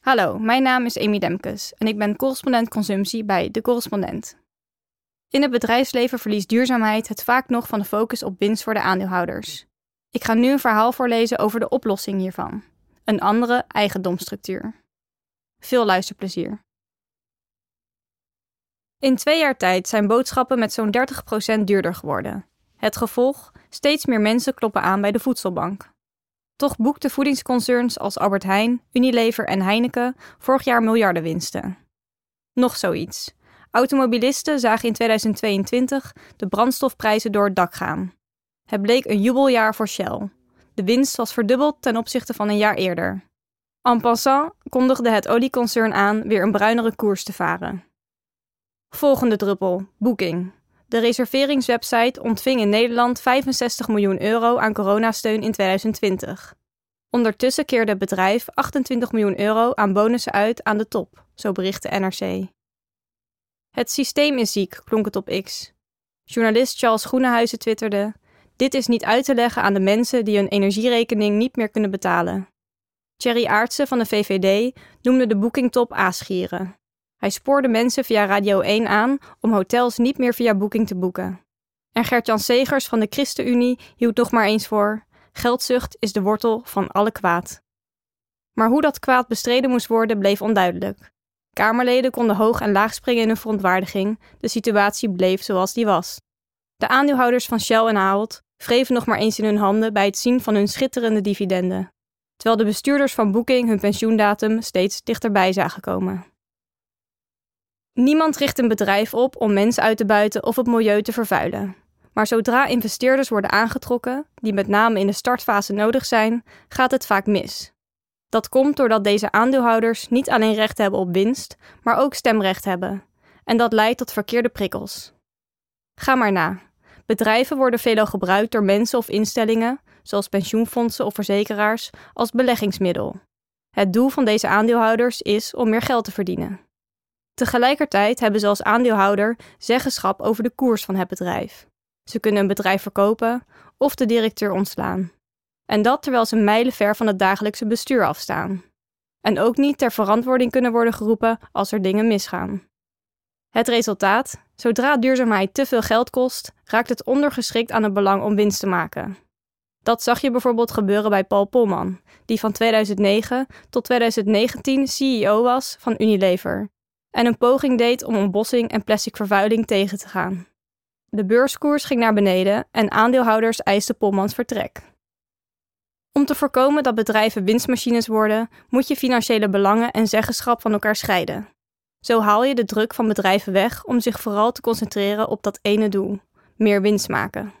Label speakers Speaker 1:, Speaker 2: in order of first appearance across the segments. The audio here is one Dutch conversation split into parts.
Speaker 1: Hallo, mijn naam is Amy Demkes en ik ben correspondent consumptie bij De Correspondent. In het bedrijfsleven verliest duurzaamheid het vaak nog van de focus op winst voor de aandeelhouders. Ik ga nu een verhaal voorlezen over de oplossing hiervan: een andere eigendomsstructuur. Veel luisterplezier. In twee jaar tijd zijn boodschappen met zo'n 30% duurder geworden. Het gevolg: steeds meer mensen kloppen aan bij de voedselbank. Toch boekten voedingsconcerns als Albert Heijn, Unilever en Heineken vorig jaar miljardenwinsten. Nog zoiets. Automobilisten zagen in 2022 de brandstofprijzen door het dak gaan. Het bleek een jubeljaar voor Shell. De winst was verdubbeld ten opzichte van een jaar eerder. En passant kondigde het olieconcern aan weer een bruinere koers te varen. Volgende druppel: Booking. De reserveringswebsite ontving in Nederland 65 miljoen euro aan coronasteun in 2020. Ondertussen keerde het bedrijf 28 miljoen euro aan bonussen uit aan de top, zo bericht de NRC. Het systeem is ziek, klonk het op X. Journalist Charles Groenehuizen twitterde: Dit is niet uit te leggen aan de mensen die hun energierekening niet meer kunnen betalen. Thierry Aartsen van de VVD noemde de boekingtop aasgieren. Hij spoorde mensen via Radio 1 aan om hotels niet meer via Booking te boeken. En Gert-Jan Segers van de ChristenUnie hield nog maar eens voor: geldzucht is de wortel van alle kwaad. Maar hoe dat kwaad bestreden moest worden bleef onduidelijk. Kamerleden konden hoog en laag springen in hun verontwaardiging, de situatie bleef zoals die was. De aandeelhouders van Shell en Ahold wreven nog maar eens in hun handen bij het zien van hun schitterende dividenden, terwijl de bestuurders van Booking hun pensioendatum steeds dichterbij zagen komen. Niemand richt een bedrijf op om mensen uit te buiten of het milieu te vervuilen. Maar zodra investeerders worden aangetrokken, die met name in de startfase nodig zijn, gaat het vaak mis. Dat komt doordat deze aandeelhouders niet alleen recht hebben op winst, maar ook stemrecht hebben. En dat leidt tot verkeerde prikkels. Ga maar na. Bedrijven worden veelal gebruikt door mensen of instellingen, zoals pensioenfondsen of verzekeraars, als beleggingsmiddel. Het doel van deze aandeelhouders is om meer geld te verdienen. Tegelijkertijd hebben ze als aandeelhouder zeggenschap over de koers van het bedrijf. Ze kunnen een bedrijf verkopen of de directeur ontslaan. En dat terwijl ze mijlenver van het dagelijkse bestuur afstaan. En ook niet ter verantwoording kunnen worden geroepen als er dingen misgaan. Het resultaat: zodra duurzaamheid te veel geld kost, raakt het ondergeschikt aan het belang om winst te maken. Dat zag je bijvoorbeeld gebeuren bij Paul Polman, die van 2009 tot 2019 CEO was van Unilever en een poging deed om ontbossing en plastic vervuiling tegen te gaan. De beurskoers ging naar beneden en aandeelhouders eisten Polmans vertrek. Om te voorkomen dat bedrijven winstmachines worden, moet je financiële belangen en zeggenschap van elkaar scheiden. Zo haal je de druk van bedrijven weg om zich vooral te concentreren op dat ene doel: meer winst maken.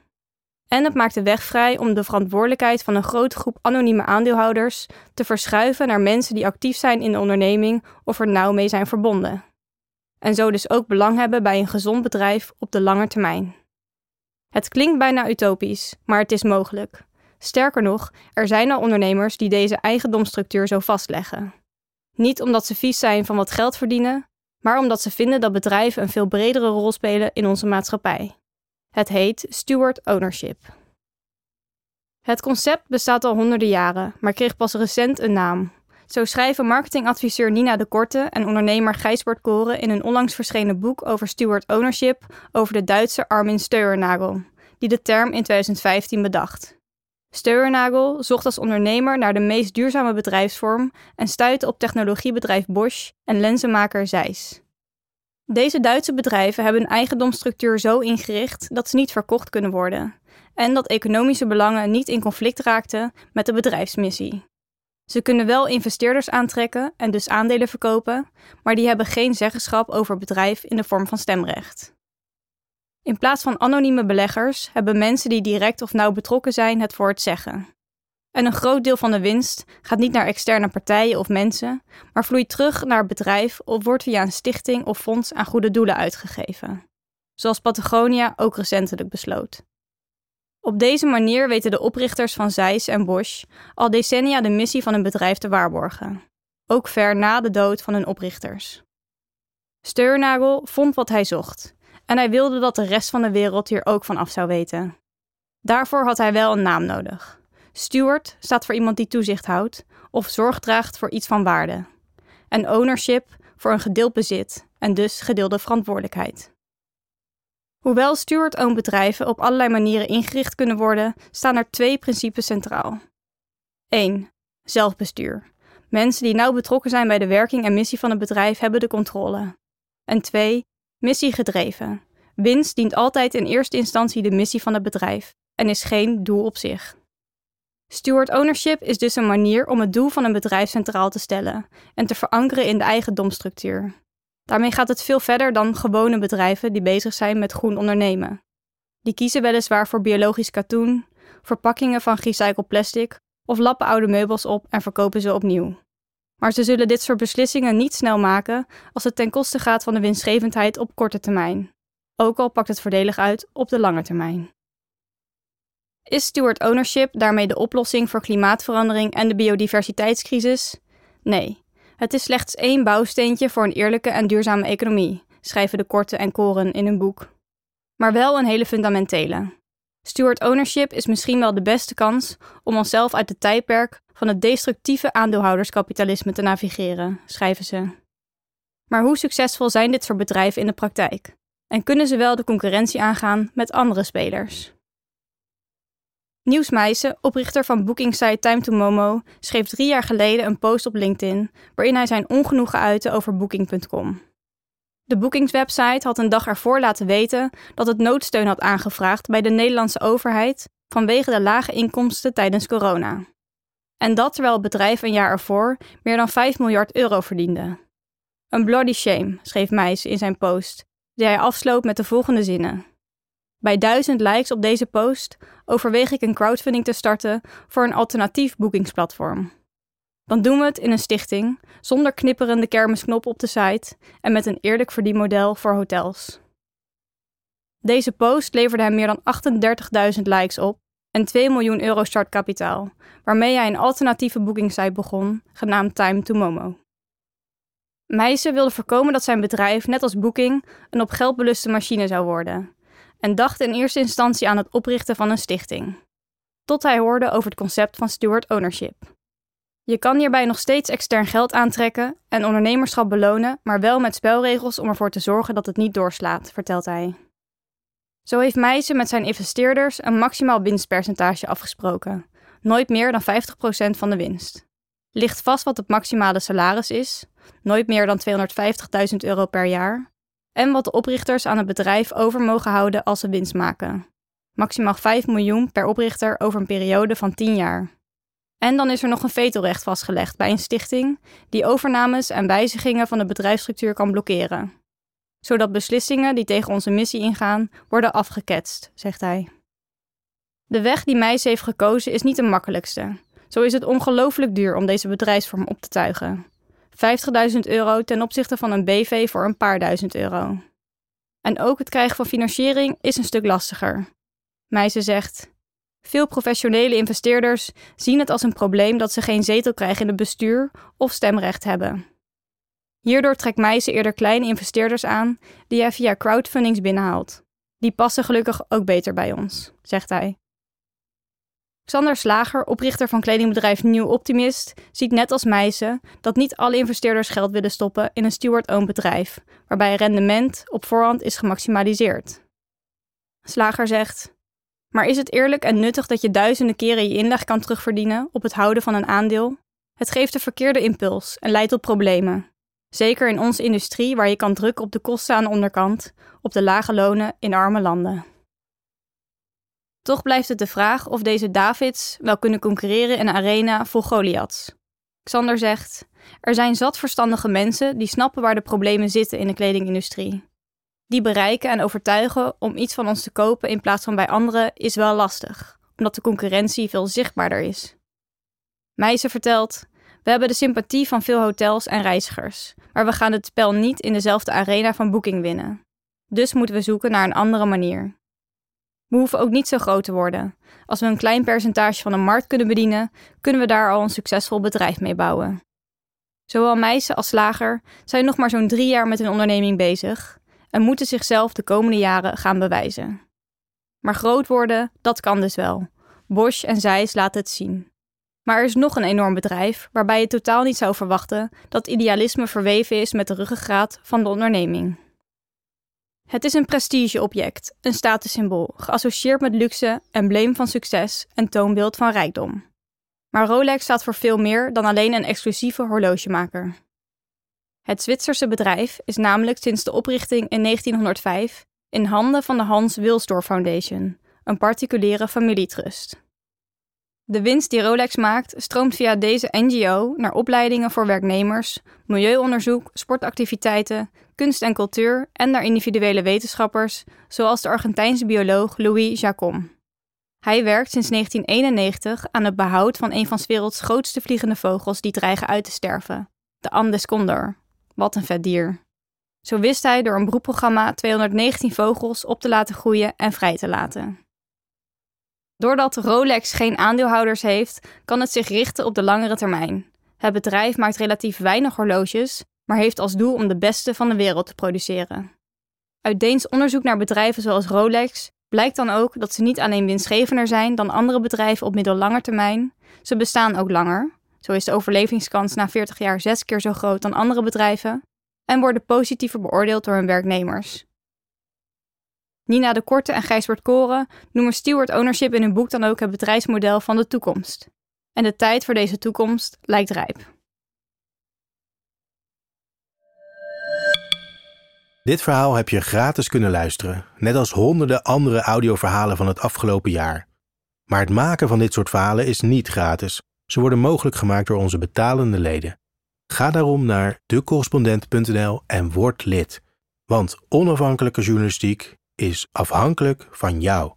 Speaker 1: En het maakt de weg vrij om de verantwoordelijkheid van een grote groep anonieme aandeelhouders te verschuiven naar mensen die actief zijn in de onderneming of er nauw mee zijn verbonden. En zo dus ook belang hebben bij een gezond bedrijf op de lange termijn. Het klinkt bijna utopisch, maar het is mogelijk. Sterker nog, er zijn al ondernemers die deze eigendomsstructuur zo vastleggen. Niet omdat ze vies zijn van wat geld verdienen, maar omdat ze vinden dat bedrijven een veel bredere rol spelen in onze maatschappij. Het heet steward ownership. Het concept bestaat al honderden jaren, maar kreeg pas recent een naam. Zo schrijven marketingadviseur Nina de Korte en ondernemer Gijsbert Koren in een onlangs verschenen boek over steward ownership over de Duitse Armin Steuernagel, die de term in 2015 bedacht. Steuernagel zocht als ondernemer naar de meest duurzame bedrijfsvorm en stuitte op technologiebedrijf Bosch en lenzenmaker Zeiss. Deze Duitse bedrijven hebben hun eigendomsstructuur zo ingericht dat ze niet verkocht kunnen worden en dat economische belangen niet in conflict raakten met de bedrijfsmissie. Ze kunnen wel investeerders aantrekken en dus aandelen verkopen, maar die hebben geen zeggenschap over bedrijf in de vorm van stemrecht. In plaats van anonieme beleggers hebben mensen die direct of nauw betrokken zijn het voor het zeggen. En een groot deel van de winst gaat niet naar externe partijen of mensen, maar vloeit terug naar het bedrijf of wordt via een stichting of fonds aan goede doelen uitgegeven. Zoals Patagonia ook recentelijk besloot. Op deze manier weten de oprichters van Zeiss en Bosch al decennia de missie van een bedrijf te waarborgen, ook ver na de dood van hun oprichters. Steurnagel vond wat hij zocht en hij wilde dat de rest van de wereld hier ook van af zou weten. Daarvoor had hij wel een naam nodig. Steward staat voor iemand die toezicht houdt of zorg draagt voor iets van waarde. en ownership voor een gedeeld bezit en dus gedeelde verantwoordelijkheid. Hoewel steward-owned bedrijven op allerlei manieren ingericht kunnen worden, staan er twee principes centraal. 1. Zelfbestuur. Mensen die nauw betrokken zijn bij de werking en missie van het bedrijf hebben de controle. En 2. Missiegedreven. Winst dient altijd in eerste instantie de missie van het bedrijf en is geen doel op zich. Steward ownership is dus een manier om het doel van een bedrijf centraal te stellen en te verankeren in de eigendomstructuur. Daarmee gaat het veel verder dan gewone bedrijven die bezig zijn met groen ondernemen. Die kiezen weliswaar voor biologisch katoen, verpakkingen van gerecycled plastic of lappen oude meubels op en verkopen ze opnieuw. Maar ze zullen dit soort beslissingen niet snel maken als het ten koste gaat van de winstgevendheid op korte termijn, ook al pakt het voordelig uit op de lange termijn. Is steward ownership daarmee de oplossing voor klimaatverandering en de biodiversiteitscrisis? Nee, het is slechts één bouwsteentje voor een eerlijke en duurzame economie, schrijven de Korte en Koren in hun boek. Maar wel een hele fundamentele. Steward ownership is misschien wel de beste kans om onszelf uit het tijdperk van het destructieve aandeelhouderskapitalisme te navigeren, schrijven ze. Maar hoe succesvol zijn dit soort bedrijven in de praktijk? En kunnen ze wel de concurrentie aangaan met andere spelers? Nieuws Meijsen, oprichter van bookingsite Time to Momo, schreef drie jaar geleden een post op LinkedIn waarin hij zijn ongenoegen uitte over Booking.com. De boekingswebsite had een dag ervoor laten weten dat het noodsteun had aangevraagd bij de Nederlandse overheid vanwege de lage inkomsten tijdens corona. En dat terwijl het bedrijf een jaar ervoor meer dan 5 miljard euro verdiende. Een bloody shame, schreef Meijs in zijn post, die hij afsloot met de volgende zinnen. Bij duizend likes op deze post overweeg ik een crowdfunding te starten voor een alternatief boekingsplatform. Dan doen we het in een stichting, zonder knipperende kermisknop op de site en met een eerlijk verdienmodel voor hotels. Deze post leverde hem meer dan 38.000 likes op en 2 miljoen euro startkapitaal, waarmee hij een alternatieve boekingssite begon, genaamd Time to Momo. Meijsen wilde voorkomen dat zijn bedrijf, net als Booking, een op geld beluste machine zou worden en dacht in eerste instantie aan het oprichten van een stichting. Tot hij hoorde over het concept van steward ownership. Je kan hierbij nog steeds extern geld aantrekken en ondernemerschap belonen, maar wel met spelregels om ervoor te zorgen dat het niet doorslaat, vertelt hij. Zo heeft Meijsen met zijn investeerders een maximaal winstpercentage afgesproken, nooit meer dan 50% van de winst. Ligt vast wat het maximale salaris is, nooit meer dan 250.000 euro per jaar, en wat de oprichters aan het bedrijf over mogen houden als ze winst maken. Maximaal 5 miljoen per oprichter over een periode van 10 jaar. En dan is er nog een vetorecht vastgelegd bij een stichting die overnames en wijzigingen van de bedrijfsstructuur kan blokkeren. Zodat beslissingen die tegen onze missie ingaan worden afgeketst, zegt hij. De weg die Meijs heeft gekozen is niet de makkelijkste. Zo is het ongelooflijk duur om deze bedrijfsvorm op te tuigen. 50.000 euro ten opzichte van een BV voor een paar duizend euro. En ook het krijgen van financiering is een stuk lastiger. Meijzen zegt: Veel professionele investeerders zien het als een probleem dat ze geen zetel krijgen in het bestuur of stemrecht hebben. Hierdoor trekt Meijzen eerder kleine investeerders aan die hij via crowdfundings binnenhaalt. Die passen gelukkig ook beter bij ons, zegt hij. Xander Slager, oprichter van kledingbedrijf Nieuw Optimist, ziet net als Meijsen dat niet alle investeerders geld willen stoppen in een steward-owned bedrijf, waarbij rendement op voorhand is gemaximaliseerd. Slager zegt: Maar is het eerlijk en nuttig dat je duizenden keren je inleg kan terugverdienen op het houden van een aandeel? Het geeft een verkeerde impuls en leidt tot problemen. Zeker in onze industrie, waar je kan drukken op de kosten aan de onderkant, op de lage lonen in arme landen. Toch blijft het de vraag of deze Davids wel kunnen concurreren in een arena vol Goliaths. Xander zegt: Er zijn zat verstandige mensen die snappen waar de problemen zitten in de kledingindustrie. Die bereiken en overtuigen om iets van ons te kopen in plaats van bij anderen is wel lastig, omdat de concurrentie veel zichtbaarder is. Meijsen vertelt: We hebben de sympathie van veel hotels en reizigers, maar we gaan het spel niet in dezelfde arena van boeking winnen. Dus moeten we zoeken naar een andere manier. We hoeven ook niet zo groot te worden. Als we een klein percentage van de markt kunnen bedienen, kunnen we daar al een succesvol bedrijf mee bouwen. Zowel Meijsen als Slager zijn nog maar zo'n drie jaar met hun onderneming bezig en moeten zichzelf de komende jaren gaan bewijzen. Maar groot worden, dat kan dus wel. Bosch en Zeiss laten het zien. Maar er is nog een enorm bedrijf waarbij je totaal niet zou verwachten dat idealisme verweven is met de ruggengraat van de onderneming. Het is een prestigeobject, een statussymbool, geassocieerd met luxe, embleem van succes en toonbeeld van rijkdom. Maar Rolex staat voor veel meer dan alleen een exclusieve horlogemaker. Het Zwitserse bedrijf is namelijk sinds de oprichting in 1905 in handen van de Hans Wilsdorf Foundation, een particuliere familietrust. De winst die Rolex maakt stroomt via deze NGO naar opleidingen voor werknemers, milieuonderzoek, sportactiviteiten, kunst en cultuur en naar individuele wetenschappers, zoals de Argentijnse bioloog Louis Jacom. Hij werkt sinds 1991 aan het behoud van een van 's werelds grootste vliegende vogels die dreigen uit te sterven, de Andes condor. Wat een vet dier. Zo wist hij door een broedprogramma 219 vogels op te laten groeien en vrij te laten. Doordat Rolex geen aandeelhouders heeft, kan het zich richten op de langere termijn. Het bedrijf maakt relatief weinig horloges, maar heeft als doel om de beste van de wereld te produceren. Uit Deens onderzoek naar bedrijven zoals Rolex blijkt dan ook dat ze niet alleen winstgevender zijn dan andere bedrijven op middellange termijn, ze bestaan ook langer. Zo is de overlevingskans na 40 jaar zes keer zo groot dan andere bedrijven en worden positiever beoordeeld door hun werknemers. Nina de Korte en Gijsbert Koren noemen steward ownership in hun boek dan ook het bedrijfsmodel van de toekomst. En de tijd voor deze toekomst lijkt rijp.
Speaker 2: Dit verhaal heb je gratis kunnen luisteren, net als honderden andere audioverhalen van het afgelopen jaar. Maar het maken van dit soort verhalen is niet gratis. Ze worden mogelijk gemaakt door onze betalende leden. Ga daarom naar decorrespondent.nl en word lid. Want onafhankelijke journalistiek is afhankelijk van jou.